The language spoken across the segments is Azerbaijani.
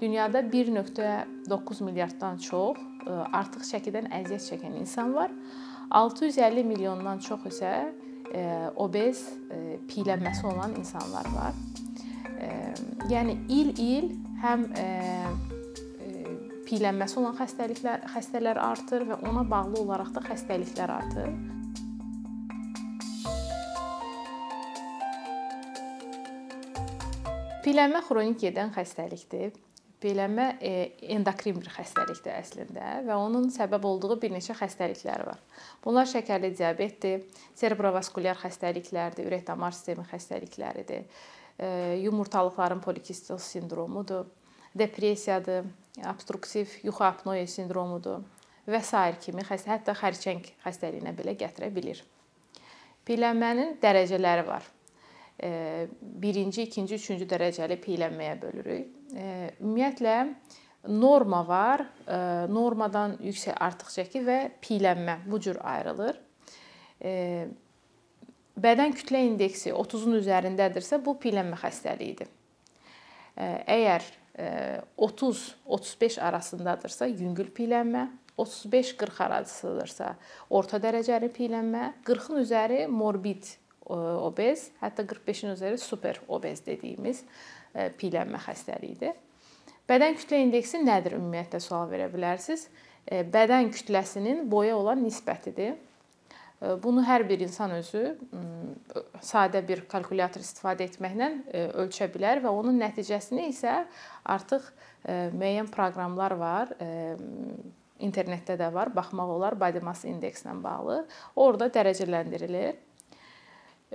Dünyada 1.9 milyarddan çox e, artıq çəkidən əziyyət çəkən insan var. 650 milyondan çox isə e, obez, e, piylənməsi olan insanlar var. Yəni il-il həm piylənməsi olan xəstəliklər xəstələr artır və ona bağlı olaraq da xəstəliklər artır. Piylənmə xronik gedən xəstəlikdir. Beylənmə e, endokrin bir xəstəlikdir əslində və onun səbəb olduğu bir neçə xəstəliklər var. Bunlar şəkərli diabetdir, serebrovaskulyar xəstəliklərdir, ürək-damar sistemi xəstəlikləridir, e, yumurtalıqların polikistik sindromudur, depressiyadır, obstruktiv yuxu apnoe sindromudur və sair kimi xəstə hətta xərçəng xəstəliyinə belə gətirə bilər. Piylənmənin dərəcələri var birinci, ikinci, üçüncü dərəcəli piylənməyə bölürük. Ümumiyyətlə norma var, normadan yüksək artıq çəki və piylənmə bu cür ayrılır. Bədən kütlə indeksi 30-un üzərindədirsə, bu piylənmə xəstəliyidir. Əgər 30-35 arasındadırsa, yüngül piylənmə, 35-40 arasıdırsa, orta dərəcəli piylənmə, 40-ın üzəri morbid obez, hətta 45-in üzəri super obez dediyimiz e, piylənmə xəstəliyidir. Bədən kütlə indeksi nədir ümumiyyətlə sual verə bilərsiniz. E, bədən kütləsinin boya olan nisbətidir. E, bunu hər bir insan özü sadə bir kalkulyator istifadə etməklə ölçə bilər və onun nəticəsini isə artıq müəyyən proqramlar var internetdə də var, baxmaq olar body mass indekslə bağlı. Orda dərəcələndirilir.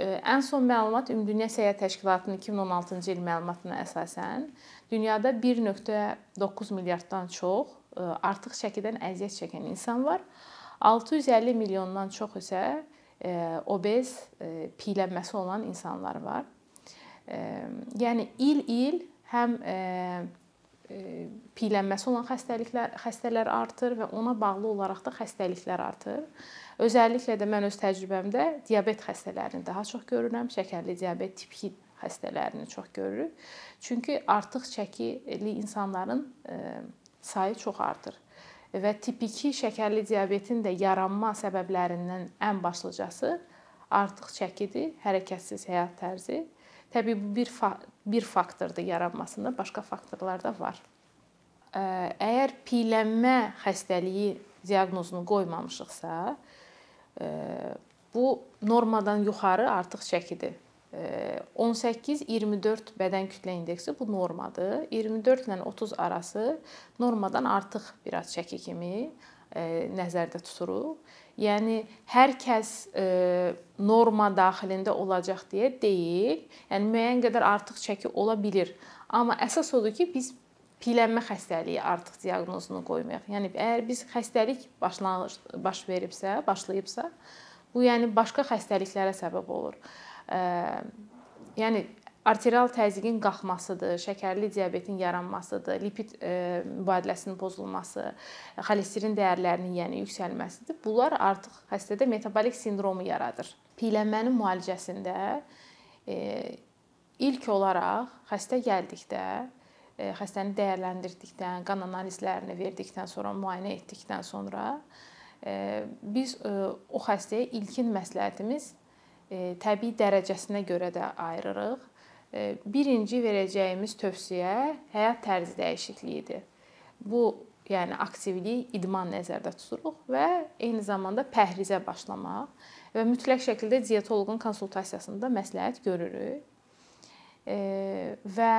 Ən son məlumat Ümumdünya Səyyahət Təşkilatının 2016-cı il məlumatına əsasən dünyada 1.9 milyarddan çox artıq çəkidən əziyyət çəkən insan var. 650 milyondan çox isə obez, piylənməsi olan insanlar var. Yəni il-il həm piylənməsi olan xəstəliklər xəstələr artır və ona bağlı olaraq da xəstəliklər artır. Özəlliklə də mən öz təcrübəmdə diabet xəstələrini daha çox görürəm, şəkərli diabet tip 2 xəstələrini çox görürük. Çünki artıq çəkili insanların sayı çox artır. Və tip 2 şəkərli diabetin də yaranma səbəblərindən ən başlıcası artıq çəkidir, hərəkətsiz həyat tərzi. Təbii bu bir bir faktordur yaranmasında, başqa faktorlar da var. Əgər piylənmə xəstəliyi diaqnozunu qoymamışıqsa, bu normadan yuxarı artıq çəkidir. 18-24 bədən kütlə indeksi bu normadır. 24 ilə 30 arası normadan artıq biraz çəki kimi nəzərdə tuturuq. Yəni hər kəs norma daxilində olacaq deyə deyil. Yəni müəyyən qədər artıq çəki ola bilər. Amma əsas odur ki, biz piylənmə xəstəliyi artıq diaqnozunu qoymayaq. Yəni əgər biz xəstəlik başlanğıc baş veribsə, başlayıbsa, bu yəni başqa xəstəliklərə səbəb olur. Yəni arterial təzyiqin qalxmasıdır, şəkərli diabetin yaranmasıdır, lipid mübadiləsinin pozulması, xolesterin dəyərlərinin yəni yüksəlməsidir. Bunlar artıq xəstədə metabolik sindromu yaradır. Piylənmənin müalicəsində ilk olaraq xəstə gəldikdə xəstəni dəyərləndirdikdən, qan analizlərini verdikdən sonra, müayinə etdikdən sonra biz o xəstəyə ilkin məsləhətimiz təbii dərəcəsinə görə də ayırırıq. Birinci verəcəyimiz tövsiyə həyat tərzi dəyişikliyidir. Bu, yəni aktivlik, idman nəzərdə tuturuq və eyni zamanda pəhrizə başlamaq və mütləq şəkildə dietoloqun konsultasiyasında məsləhət görürük. Və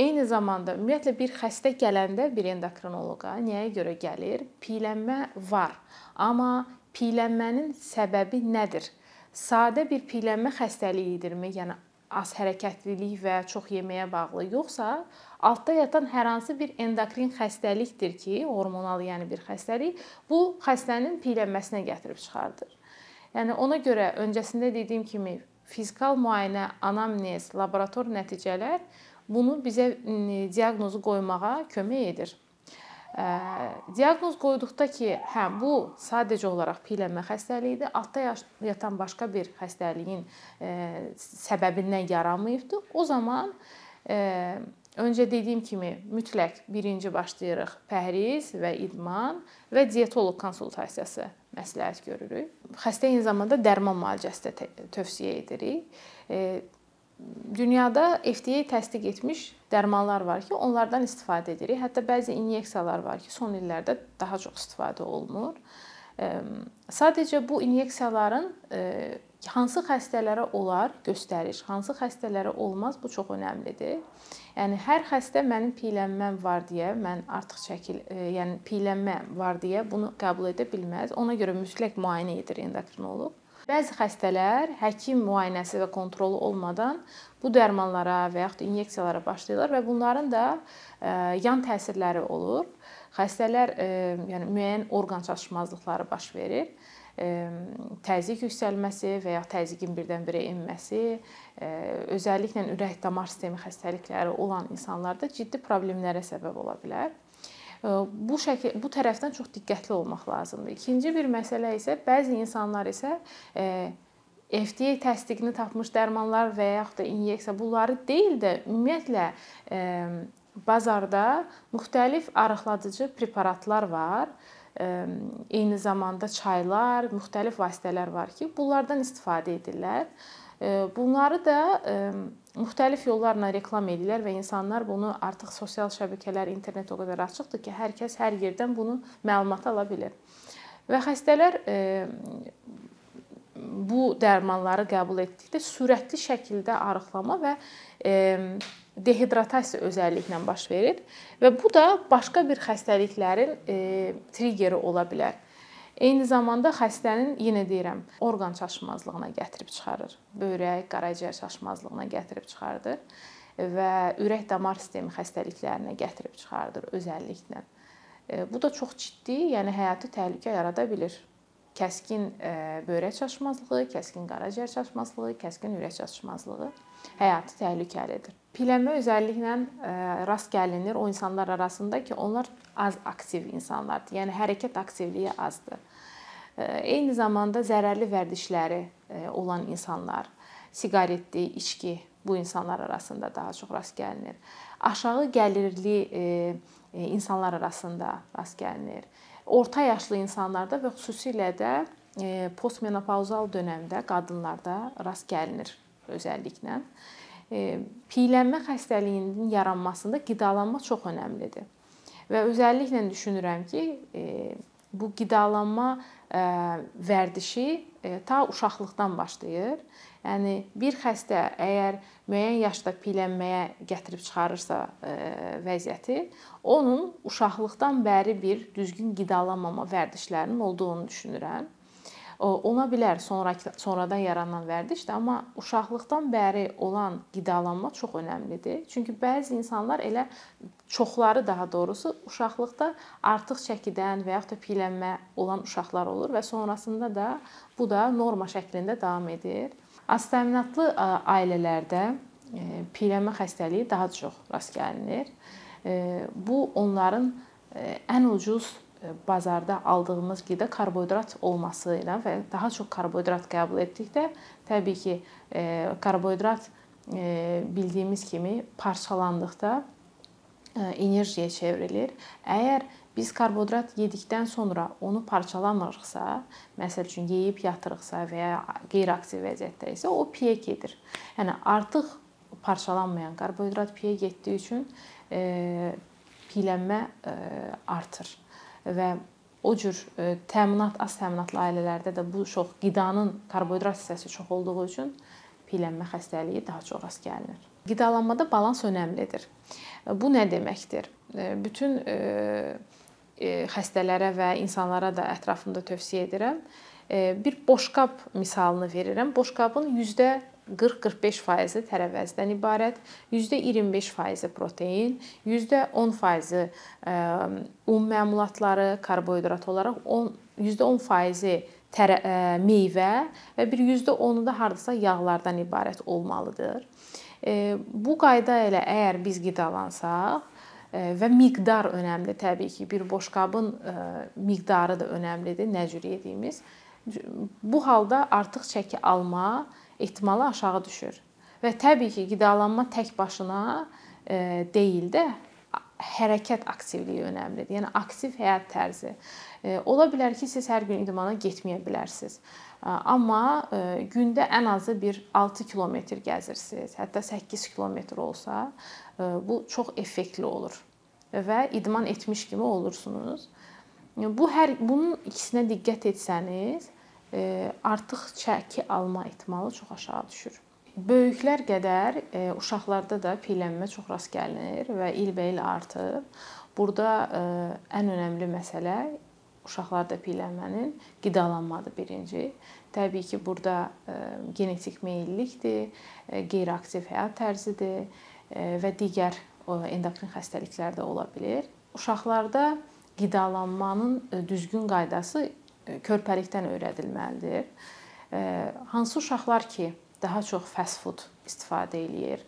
Eyni zamanda ümumiyyətlə bir xəstə gələndə bir endokrinoloqa nəyə görə gəlir? Piylənmə var. Amma piylənmənin səbəbi nədir? Sadə bir piylənmə xəstəliyidirmi? Yəni az hərəkətlilik və çox yeməyə bağlı, yoxsa altda yatan hər hansı bir endokrin xəstəlikdir ki, hormonal yəni bir xəstəlik, bu xəstənin piylənməsinə gətirib çıxardır. Yəni ona görə öncəsində dediyim kimi fizikal müayinə, anamnez, laborator nəticələr bunu bizə diaqnozu qoymağa kömək edir. Diaqnoz qoyduqda ki, hə bu sadəcə olaraq piylənmə xəstəliyidir, altda yatan başqa bir xəstəliyin səbəbindən yaranmayıbdı. O zaman öncə dediyim kimi mütləq birinci başlayırıq pəhriz və idman və dietoloq konsultasiyası məsləhət görürük. Xəstə eyni zamanda dərman müalicəsi də tövsiyə edirik. Dünyada FDA təsdiq etmiş dərmanlar var ki, onlardan istifadə edirik. Hətta bəzi inyeksiyalar var ki, son illərdə daha çox istifadə olunur. Sadəcə bu inyeksiyaların hansı xəstələrə olar göstəriş, hansı xəstələrə olmaz, bu çox əhəmilidir. Yəni hər xəstə mənim piyələnməm var deyə mən artıq çəkil, yəni piyələnmə var deyə bunu qəbul edə bilməz. Ona görə mütləq müayinə edir endokrinoloq. Bəzi xəstələr həkim müayinəsi və kontrolu olmadan bu dərmanlara və yaxud inyeksiyalara başlayırlar və bunların da yan təsirləri olur. Xəstələr yəni müəyyən orqan çatışmazlıqları baş verir təzyiq yüksəlməsi və ya təzyiqin birdən-birə enməsi, özəlliklə ürək-damar sistemi xəstəlikləri olan insanlarda ciddi problemlərə səbəb ola bilər. Bu şəkil bu tərəfdən çox diqqətli olmaq lazımdır. İkinci bir məsələ isə bəzi insanlar isə FDA təsdiqini tapmış dərmanlar və yaxud da inyeksiya bunları deyil də ümumiyyətlə bazarda müxtəlif arıqladıcı preparatlar var eyni zamanda çaylar, müxtəlif vasitələr var ki, bunlardan istifadə edirlər. Bunları da müxtəlif yollarla reklam edirlər və insanlar bunu artıq sosial şəbəkələr, internet o qədər açıqdır ki, hər kəs hər yerdən bunu məlumat ala bilər. Və xəstələr bu dərmanları qəbul etdikdə sürətli şəkildə arıqlama və dehidratasiya özəlliklə baş verir və bu da başqa bir xəstəliklərin e, triggeri ola bilər. Eyni zamanda xəstənin yenə deyirəm, orqan çatışmazlığına gətirib çıxarır. Böyrək, qaraciyər çatışmazlığına gətirib çıxardır və ürək-damar sistemi xəstəliklərinə gətirib çıxardır özəlliklə. E, bu da çox ciddi, yəni həyati təhlükə yarada bilər. Kəskin e, böyrək çatışmazlığı, kəskin qaraciyər çatışmazlığı, kəskin ürək çatışmazlığı həyati təhlükəlidir. Piyələnmə özəlliklə e, rast gəlinir o insanlar arasında ki, onlar az aktiv insanlardır. Yəni hərəkət aktivliyi azdır. E, eyni zamanda zərərli vərdişləri e, olan insanlar, siqaretli, içki bu insanlar arasında daha çox rast gəlinir. Aşağı gəlirli insanlar arasında rast gəlinir. Orta yaşlı insanlarda və xüsusilə də postmenopauzal dövrdə qadınlarda rast gəlinir özəlliklə. Piyələnmə xəstəliyinin yaranmasında qidalanma çox əhəmilidir. Və özəlliklə düşünürəm ki, bu qidalanma vərdişi ta uşaqlıqdan başlayır. Yəni bir xəstə əgər müəyyən yaşda piyələnməyə gətirib çıxarırsa vəziyyəti, onun uşaqlıqdan bəri bir düzgün qidalanmama vərdişlərinin olduğunu düşünürəm. Ona bilər sonrakı sonradan yaranan vərdişdir, amma uşaqlıqdan bəri olan qidalanma çox əhəmilidir. Çünki bəzi insanlar elə çoxları daha doğrusu uşaqlıqda artıq çəkidən və yaxud da piyələnmə olan uşaqlar olur və sonrasında da bu da norma şəklində davam edir. Aztəminatlı ailələrdə piyələnmə xəstəliyi daha çox rast gəlinir. Bu onların ən ucuz bazarda aldığımız qida karbohidrat olması ilə və daha çox karbohidrat qəbul etdikdə təbii ki, e, karbohidrat e, bildiyimiz kimi parçalandıqda e, enerjiyə çevrilir. Əgər biz karbohidrat yedikdən sonra onu parçalamırıqsa, məsəl üçün yeyib yatırıqsa və ya qeyri-aktiv vəziyyətdə isə o piyə gedir. Yəni artıq parçalanmayan karbohidrat piyə getdiyi üçün piyələnmə artır və o cür e, təminat az təminatlı ailələrdə də bu çox qidanın karbohidrat hissəsi çox olduğu üçün piyələnmə xəstəliyi daha çox rast gəlinir. Qidalanmada balans əhəmilidir. Bu nə deməkdir? E, bütün e, xəstələrə və insanlara da ətrafımda tövsiyə edirəm. Bir boşqab misalını verirəm. Boşqabın 40-45% tərəvəzdən ibarət, %25% protein, %10% un məmulatları, karbohidrat olaraq 10 %10% tərə, meyvə və bir %10-u da hardasa yağlardan ibarət olmalıdır. Bu qayda ilə əgər biz qidalansaq və miqdar önəmli təbii ki, bir boşqabın miqdarı da önəmlidir, nə cür yediyimiz. Bu halda artıq çəki alma ehtimalı aşağı düşür. Və təbii ki, qidalanma tək başına deyil də hərəkət aktivliyi önəmlidir. Yəni aktiv həyat tərzi. Ola bilər ki, siz hər gün idmana getməyə bilərsiniz. Amma gündə ən azı bir 6 kilometr gəzirsiniz, hətta 8 kilometr olsa, bu çox effektli olur və idman etmiş kimi olursunuz. Bu hər bunun ikisinə diqqət etsəniz, artıq çəki alma ehtimalı çox aşağı düşür. Böyüklər qədər uşaqlarda da piyələnmə çox rast gəlinir və ilbəil artır. Burada ən önəmli məsələ uşaqlarda piyələnmənin qidalanmadır birinci. Təbii ki, burada genetik meyllilikdir, e, qeyri-aktiv həyat tərzidir və digər endokrin xəstəliklər də ola bilər. Uşaqlarda qidalanmanın düzgün qaydası körpəlikdən öyrədilməlidir. E, hansı uşaqlar ki, daha çox fast food istifadə eləyir.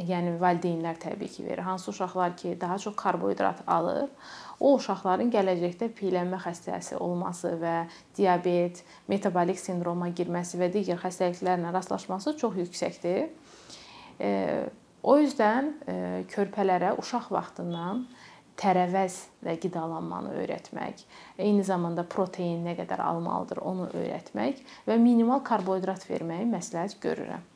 Yəni valideynlər təbii ki, verir. Hansı uşaqlar ki, daha çox karbohidrat alır, o uşaqların gələcəkdə piyələnmə xəstəsi olması və diabet, metabolik sindroma girməsi və digər xəstəliklərlə rastlaşması çox yüksəkdir. O yüzden körpələrə uşaq vaxtından tərəvəzlə qidalanmanı öyrətmək, eyni zamanda protein nə qədər almalıdır onu öyrətmək və minimal karbohidrat verməyi məsləhət görürəm.